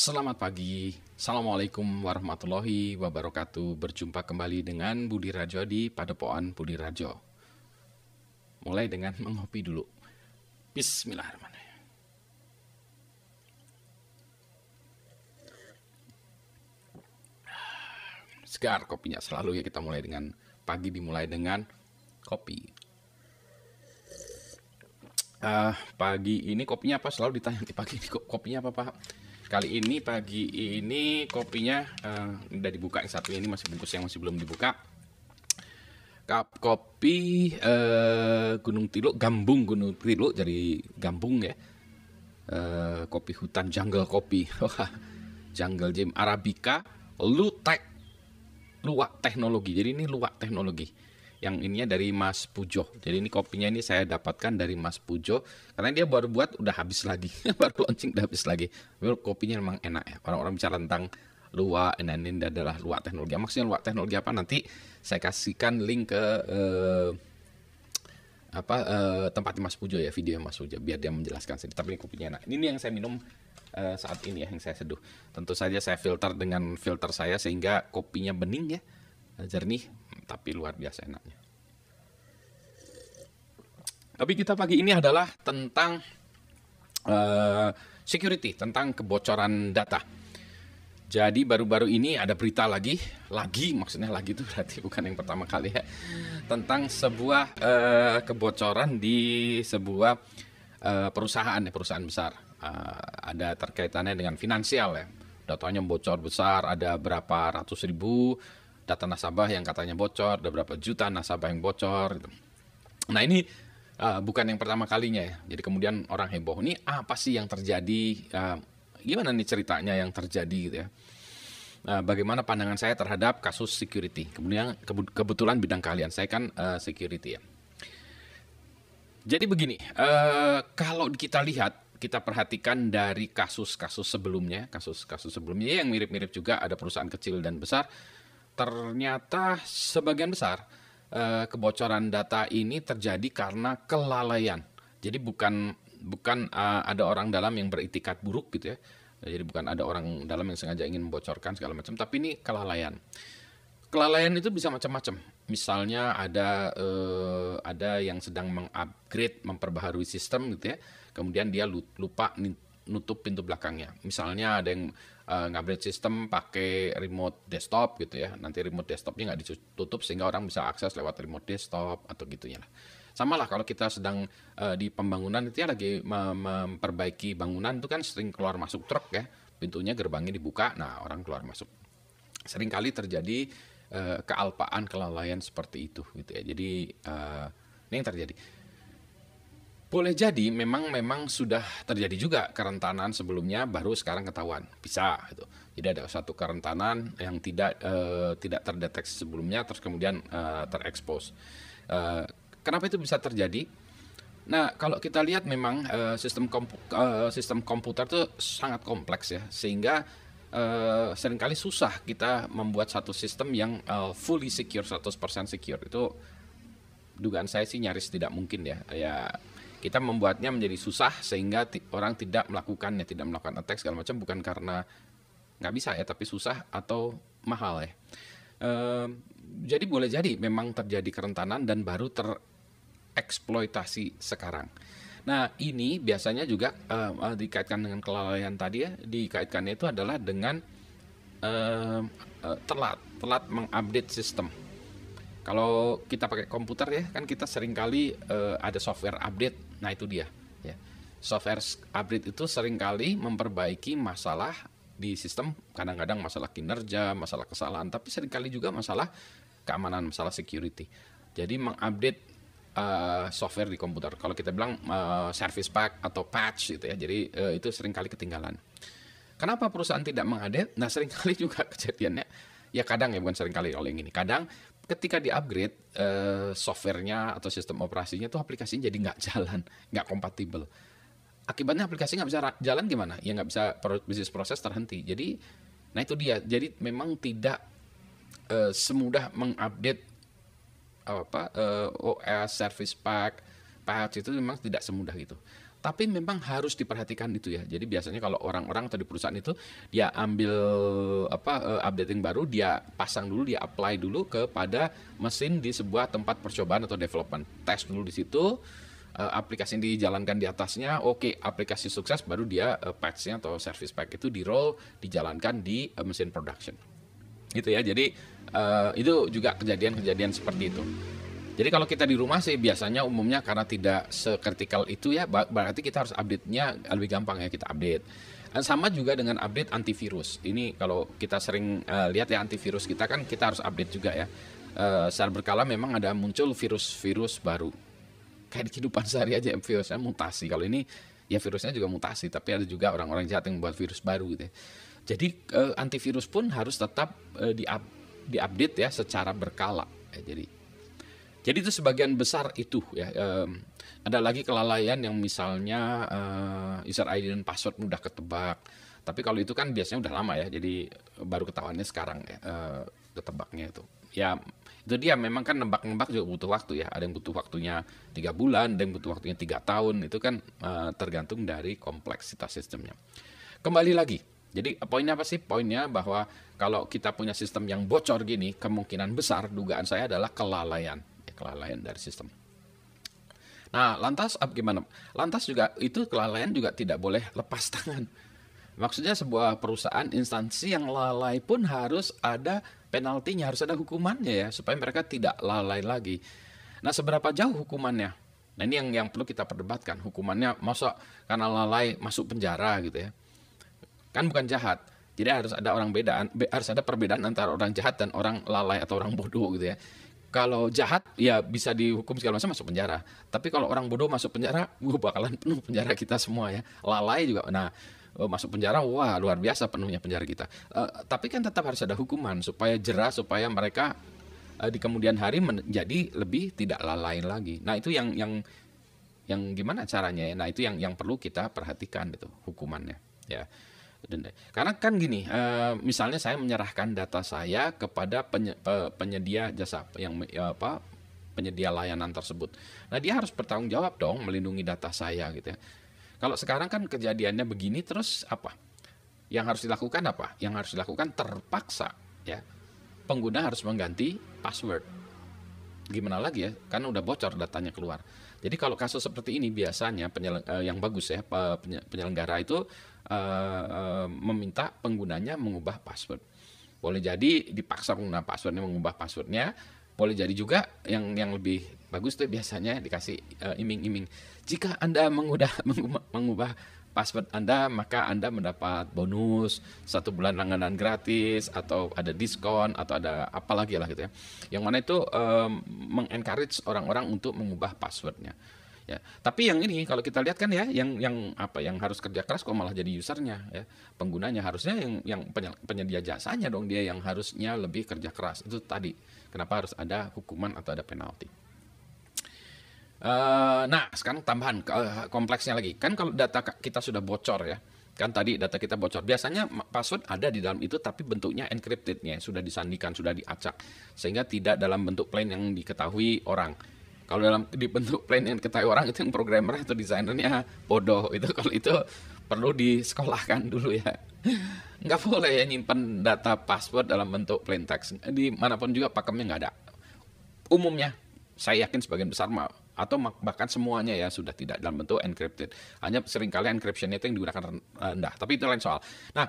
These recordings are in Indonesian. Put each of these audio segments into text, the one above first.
Selamat pagi, Assalamualaikum warahmatullahi wabarakatuh. Berjumpa kembali dengan Budi Rajo di Padepokan Budi Rajo. Mulai dengan mengopi dulu. Bismillahirrahmanirrahim. Segar kopinya selalu ya kita mulai dengan Pagi dimulai dengan kopi. Uh, Pagi ini kopinya apa? Selalu ditanya di pagi ini kopinya apa Pak? Kali ini pagi ini kopinya uh, udah dibuka yang satu ini masih bungkus yang masih belum dibuka. Kap kopi uh, Gunung Tiluk, Gambung Gunung Tiluk dari Gambung ya. Uh, kopi hutan jungle kopi. jungle Jim Arabica Lutek luak teknologi. Jadi ini luak teknologi yang ininya dari Mas Pujo. Jadi ini kopinya ini saya dapatkan dari Mas Pujo karena dia baru buat udah habis lagi, baru launching udah habis lagi. Kopinya memang enak ya. Orang-orang bicara tentang luak, nah ini adalah luak teknologi. Maksudnya luak teknologi apa? Nanti saya kasihkan link ke eh, apa eh, tempat Mas Pujo ya, video Mas Pujo biar dia menjelaskan sini. Tapi ini kopinya enak. Ini yang saya minum eh, saat ini ya yang saya seduh. Tentu saja saya filter dengan filter saya sehingga kopinya bening ya, jernih tapi luar biasa enaknya. Tapi kita pagi ini adalah tentang uh, security, tentang kebocoran data. Jadi baru-baru ini ada berita lagi, lagi maksudnya lagi itu berarti bukan yang pertama kali ya, tentang sebuah uh, kebocoran di sebuah uh, perusahaan ya perusahaan besar. Uh, ada terkaitannya dengan finansial ya, datanya bocor besar, ada berapa ratus ribu data nasabah yang katanya bocor, ada berapa juta nasabah yang bocor. Gitu. Nah ini uh, bukan yang pertama kalinya ya. Jadi kemudian orang heboh. Ini apa sih yang terjadi? Uh, gimana nih ceritanya yang terjadi gitu ya? Uh, bagaimana pandangan saya terhadap kasus security? Kemudian kebetulan bidang kalian saya kan uh, security ya. Jadi begini, uh, kalau kita lihat kita perhatikan dari kasus-kasus sebelumnya, kasus-kasus sebelumnya yang mirip-mirip juga ada perusahaan kecil dan besar ternyata sebagian besar uh, kebocoran data ini terjadi karena kelalaian. Jadi bukan bukan uh, ada orang dalam yang beritikat buruk gitu ya. Jadi bukan ada orang dalam yang sengaja ingin membocorkan segala macam, tapi ini kelalaian. Kelalaian itu bisa macam-macam. Misalnya ada uh, ada yang sedang mengupgrade, memperbaharui sistem gitu ya. Kemudian dia lupa nutup pintu belakangnya. Misalnya ada yang uh, ngupgrade sistem pakai remote desktop gitu ya. Nanti remote desktopnya nggak ditutup sehingga orang bisa akses lewat remote desktop atau gitunya lah. Sama lah kalau kita sedang uh, di pembangunan itu ya lagi memperbaiki bangunan itu kan sering keluar masuk truk ya. Pintunya gerbangnya dibuka, nah orang keluar masuk. Sering kali terjadi uh, kealpaan, kelalaian seperti itu gitu ya. Jadi uh, ini yang terjadi. Boleh jadi memang memang sudah terjadi juga kerentanan sebelumnya baru sekarang ketahuan bisa gitu. Jadi ada satu kerentanan yang tidak uh, tidak terdeteksi sebelumnya terus kemudian uh, terekspos. Uh, kenapa itu bisa terjadi? Nah kalau kita lihat memang uh, sistem kompu uh, sistem komputer itu sangat kompleks ya sehingga uh, sering kali susah kita membuat satu sistem yang uh, fully secure 100% secure itu dugaan saya sih nyaris tidak mungkin ya ya kita membuatnya menjadi susah sehingga orang tidak melakukannya, tidak melakukan attack segala macam bukan karena nggak bisa ya, tapi susah atau mahal ya. E, jadi boleh jadi memang terjadi kerentanan dan baru tereksploitasi sekarang. Nah ini biasanya juga e, dikaitkan dengan kelalaian tadi ya, dikaitkannya itu adalah dengan e, e, telat, telat mengupdate sistem kalau kita pakai komputer ya kan kita sering kali uh, ada software update. Nah itu dia. Ya. Software update itu sering kali memperbaiki masalah di sistem. Kadang-kadang masalah kinerja, masalah kesalahan, tapi sering kali juga masalah keamanan, masalah security. Jadi mengupdate uh, software di komputer. Kalau kita bilang uh, service pack atau patch gitu ya. Jadi uh, itu sering kali ketinggalan. Kenapa perusahaan tidak mengupdate? Nah sering kali juga kejadiannya ya kadang ya bukan sering kali oleh yang ini. Kadang ketika di upgrade uh, softwarenya atau sistem operasinya tuh aplikasinya jadi nggak jalan, nggak kompatibel. Akibatnya aplikasi nggak bisa jalan gimana? Ya nggak bisa bisnis proses terhenti. Jadi, nah itu dia. Jadi memang tidak uh, semudah mengupdate apa uh, OS service pack patch itu memang tidak semudah gitu. Tapi memang harus diperhatikan itu ya. Jadi biasanya kalau orang-orang atau di perusahaan itu dia ambil apa uh, updating baru, dia pasang dulu, dia apply dulu kepada mesin di sebuah tempat percobaan atau development. Tes dulu di situ, uh, aplikasi yang dijalankan di atasnya, oke okay, aplikasi sukses, baru dia uh, patch-nya atau service pack itu di roll, dijalankan di uh, mesin production. Gitu ya. Jadi uh, itu juga kejadian-kejadian seperti itu. Jadi kalau kita di rumah sih biasanya umumnya karena tidak sekritikal itu ya berarti kita harus update-nya lebih gampang ya kita update. Sama juga dengan update antivirus. Ini kalau kita sering uh, lihat ya antivirus kita kan kita harus update juga ya. Uh, secara berkala memang ada muncul virus-virus baru. Kayak di kehidupan sehari aja virusnya mutasi. Kalau ini ya virusnya juga mutasi, tapi ada juga orang-orang jahat yang membuat virus baru gitu ya. Jadi uh, antivirus pun harus tetap uh, di diupdate ya secara berkala. Ya, jadi jadi itu sebagian besar itu ya. Um, ada lagi kelalaian yang misalnya uh, user ID dan password mudah ketebak. Tapi kalau itu kan biasanya udah lama ya. Jadi baru ketahuannya sekarang ya uh, ketebaknya itu. Ya itu dia memang kan nebak-nebak juga butuh waktu ya. Ada yang butuh waktunya tiga bulan, ada yang butuh waktunya tiga tahun. Itu kan uh, tergantung dari kompleksitas sistemnya. Kembali lagi, jadi poinnya apa sih? Poinnya bahwa kalau kita punya sistem yang bocor gini, kemungkinan besar dugaan saya adalah kelalaian kelalaian dari sistem. Nah, lantas apa gimana? Lantas juga itu kelalaian juga tidak boleh lepas tangan. Maksudnya sebuah perusahaan instansi yang lalai pun harus ada penaltinya, harus ada hukumannya ya supaya mereka tidak lalai lagi. Nah, seberapa jauh hukumannya? Nah, ini yang yang perlu kita perdebatkan. Hukumannya masa karena lalai masuk penjara gitu ya. Kan bukan jahat. Jadi harus ada orang beda, harus ada perbedaan antara orang jahat dan orang lalai atau orang bodoh gitu ya kalau jahat ya bisa dihukum segala macam masuk penjara. Tapi kalau orang bodoh masuk penjara, gue bakalan penuh penjara kita semua ya. Lalai juga. Nah, oh, masuk penjara, wah luar biasa penuhnya penjara kita. Uh, tapi kan tetap harus ada hukuman supaya jerah, supaya mereka uh, di kemudian hari menjadi lebih tidak lalai lagi. Nah itu yang yang yang gimana caranya ya? Nah itu yang yang perlu kita perhatikan itu hukumannya ya. Karena kan gini, uh, misalnya saya menyerahkan data saya kepada penyedia jasa yang ya apa penyedia layanan tersebut. Nah dia harus bertanggung jawab dong melindungi data saya gitu ya. Kalau sekarang kan kejadiannya begini terus apa? Yang harus dilakukan apa? Yang harus dilakukan terpaksa ya pengguna harus mengganti password. Gimana lagi ya? Kan udah bocor datanya keluar. Jadi kalau kasus seperti ini biasanya penyeleng, uh, yang bagus ya penyelenggara itu uh, uh, meminta penggunanya mengubah password. Boleh jadi dipaksa pengguna passwordnya mengubah passwordnya. Boleh jadi juga yang yang lebih bagus tuh biasanya dikasih iming-iming. Jika anda mengubah mengubah password Anda, maka Anda mendapat bonus satu bulan langganan gratis atau ada diskon atau ada apa lagi lah gitu ya. Yang mana itu um, mengencourage orang-orang untuk mengubah passwordnya. Ya, tapi yang ini kalau kita lihat kan ya, yang yang apa yang harus kerja keras kok malah jadi usernya ya, penggunanya harusnya yang yang penyedia jasanya dong dia yang harusnya lebih kerja keras itu tadi. Kenapa harus ada hukuman atau ada penalti? Uh, nah, sekarang tambahan uh, kompleksnya lagi. Kan kalau data kita sudah bocor ya, kan tadi data kita bocor. Biasanya password ada di dalam itu tapi bentuknya encryptednya sudah disandikan, sudah diacak sehingga tidak dalam bentuk plain yang diketahui orang. Kalau dalam di bentuk plain yang diketahui orang itu yang programmer atau desainernya bodoh. Itu kalau itu perlu disekolahkan dulu ya. Nggak boleh ya nyimpan data password dalam bentuk plain text. Di mana pun juga pakemnya nggak ada. Umumnya saya yakin sebagian besar atau bahkan semuanya ya sudah tidak dalam bentuk encrypted. Hanya sering kali encryption itu yang digunakan rendah. Tapi itu lain soal. Nah,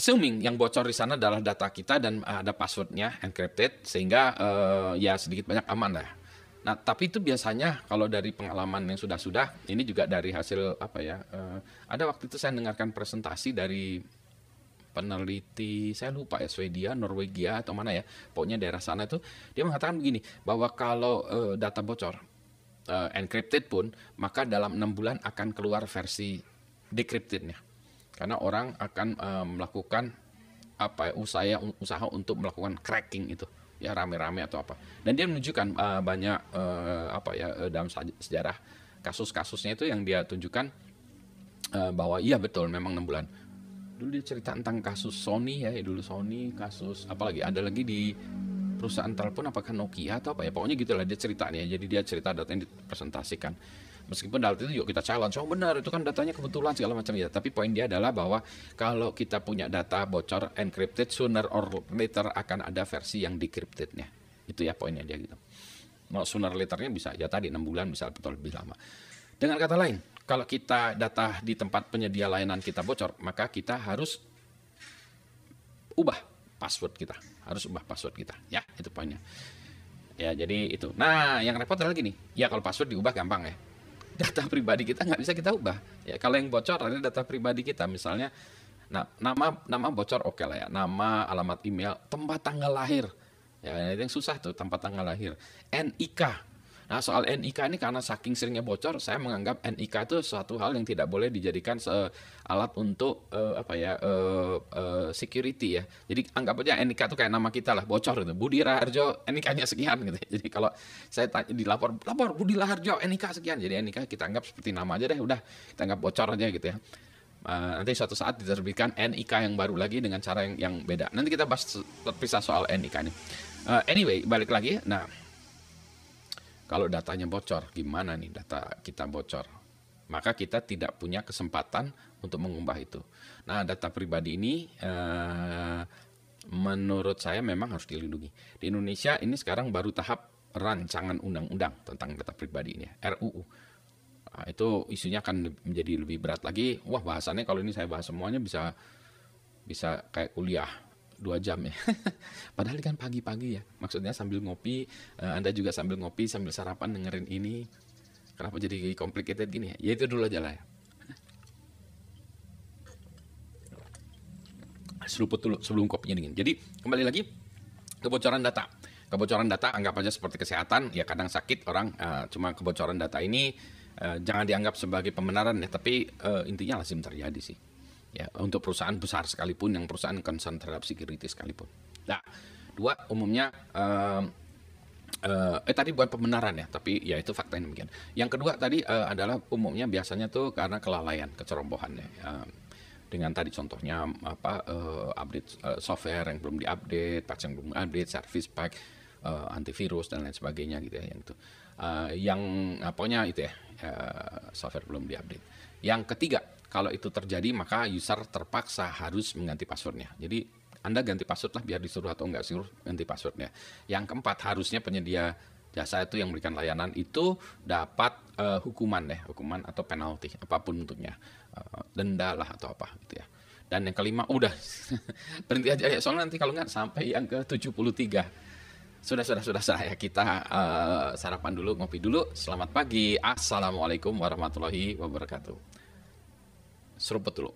assuming yang bocor di sana adalah data kita dan ada passwordnya encrypted sehingga uh, ya sedikit banyak aman lah. Nah, tapi itu biasanya kalau dari pengalaman yang sudah-sudah, ini juga dari hasil apa ya? Uh, ada waktu itu saya dengarkan presentasi dari peneliti saya lupa ya Swedia, Norwegia atau mana ya, pokoknya daerah sana itu dia mengatakan begini bahwa kalau uh, data bocor uh, encrypted pun maka dalam enam bulan akan keluar versi decryptednya karena orang akan uh, melakukan apa ya, usaha usaha untuk melakukan cracking itu ya rame-rame atau apa. Dan dia menunjukkan uh, banyak uh, apa ya uh, dalam sejarah kasus-kasusnya itu yang dia tunjukkan uh, bahwa iya betul memang enam bulan. Dulu dia cerita tentang kasus Sony ya, dulu Sony kasus apalagi ada lagi di perusahaan telepon apakah Nokia atau apa ya pokoknya gitulah dia cerita nih ya jadi dia cerita data yang dipresentasikan Meskipun data itu yuk kita challenge, oh benar itu kan datanya kebetulan segala macam ya. Tapi poin dia adalah bahwa kalau kita punya data bocor encrypted, sooner or later akan ada versi yang decryptednya. Itu ya poinnya dia gitu. Mau sooner laternya bisa ya tadi 6 bulan bisa betul lebih lama. Dengan kata lain, kalau kita data di tempat penyedia layanan kita bocor, maka kita harus ubah password kita. Harus ubah password kita. Ya, itu poinnya. Ya, jadi itu. Nah, yang repot adalah gini. Ya, kalau password diubah gampang ya data pribadi kita nggak bisa kita ubah. Ya kalau yang bocor ada data pribadi kita, misalnya nah, nama nama bocor oke okay lah ya, nama, alamat email, tempat tanggal lahir. Ya yang susah tuh tempat tanggal lahir. NIK Nah soal NIK ini karena saking seringnya bocor, saya menganggap NIK itu suatu hal yang tidak boleh dijadikan alat untuk uh, apa ya uh, uh, security ya. Jadi anggap aja NIK itu kayak nama kita lah, bocor gitu. Budi Raharjo NIK-nya sekian gitu. Jadi kalau saya tanya dilapor, lapor Budi Raharjo NIK sekian. Jadi NIK kita anggap seperti nama aja deh, udah kita anggap bocor aja gitu ya. Uh, nanti suatu saat diterbitkan NIK yang baru lagi dengan cara yang, yang beda. Nanti kita bahas terpisah soal NIK ini. Uh, anyway, balik lagi. Nah, kalau datanya bocor, gimana nih data kita bocor? Maka kita tidak punya kesempatan untuk mengubah itu. Nah, data pribadi ini eh, menurut saya memang harus dilindungi. Di Indonesia ini sekarang baru tahap rancangan undang-undang tentang data pribadi ini, RUU. Nah, itu isunya akan menjadi lebih berat lagi. Wah, bahasannya kalau ini saya bahas semuanya bisa bisa kayak kuliah dua jam ya. Padahal kan pagi-pagi ya. Maksudnya sambil ngopi, uh, Anda juga sambil ngopi, sambil sarapan dengerin ini. Kenapa jadi complicated gini ya? Ya itu dulu aja lah ya. Seruput dulu sebelum kopinya dingin. Jadi kembali lagi kebocoran data. Kebocoran data anggap aja seperti kesehatan, ya kadang sakit orang, uh, cuma kebocoran data ini uh, jangan dianggap sebagai pembenaran ya, tapi uh, intinya lazim terjadi sih ya untuk perusahaan besar sekalipun yang perusahaan concern terhadap security sekalipun. Nah, dua umumnya uh, uh, eh tadi bukan pembenaran ya, tapi ya itu fakta yang demikian. Yang kedua tadi uh, adalah umumnya biasanya tuh karena kelalaian, kecerobohan ya. Uh, dengan tadi contohnya apa uh, update uh, software yang belum diupdate, patch yang belum update, service pack, uh, antivirus dan lain sebagainya gitu ya yang itu. Uh, yang pokoknya itu ya uh, software belum diupdate. Yang ketiga kalau itu terjadi maka user terpaksa harus mengganti passwordnya. Jadi Anda ganti password lah biar disuruh atau enggak suruh ganti passwordnya. Yang keempat harusnya penyedia jasa itu yang memberikan layanan itu dapat uh, hukuman deh, hukuman atau penalti apa pun bentuknya, uh, denda lah atau apa gitu ya. Dan yang kelima udah. Berhenti aja ya soalnya nanti kalau nggak sampai yang ke 73 sudah sudah sudah saya kita uh, sarapan dulu ngopi dulu. Selamat pagi. Assalamualaikum warahmatullahi wabarakatuh seruput dulu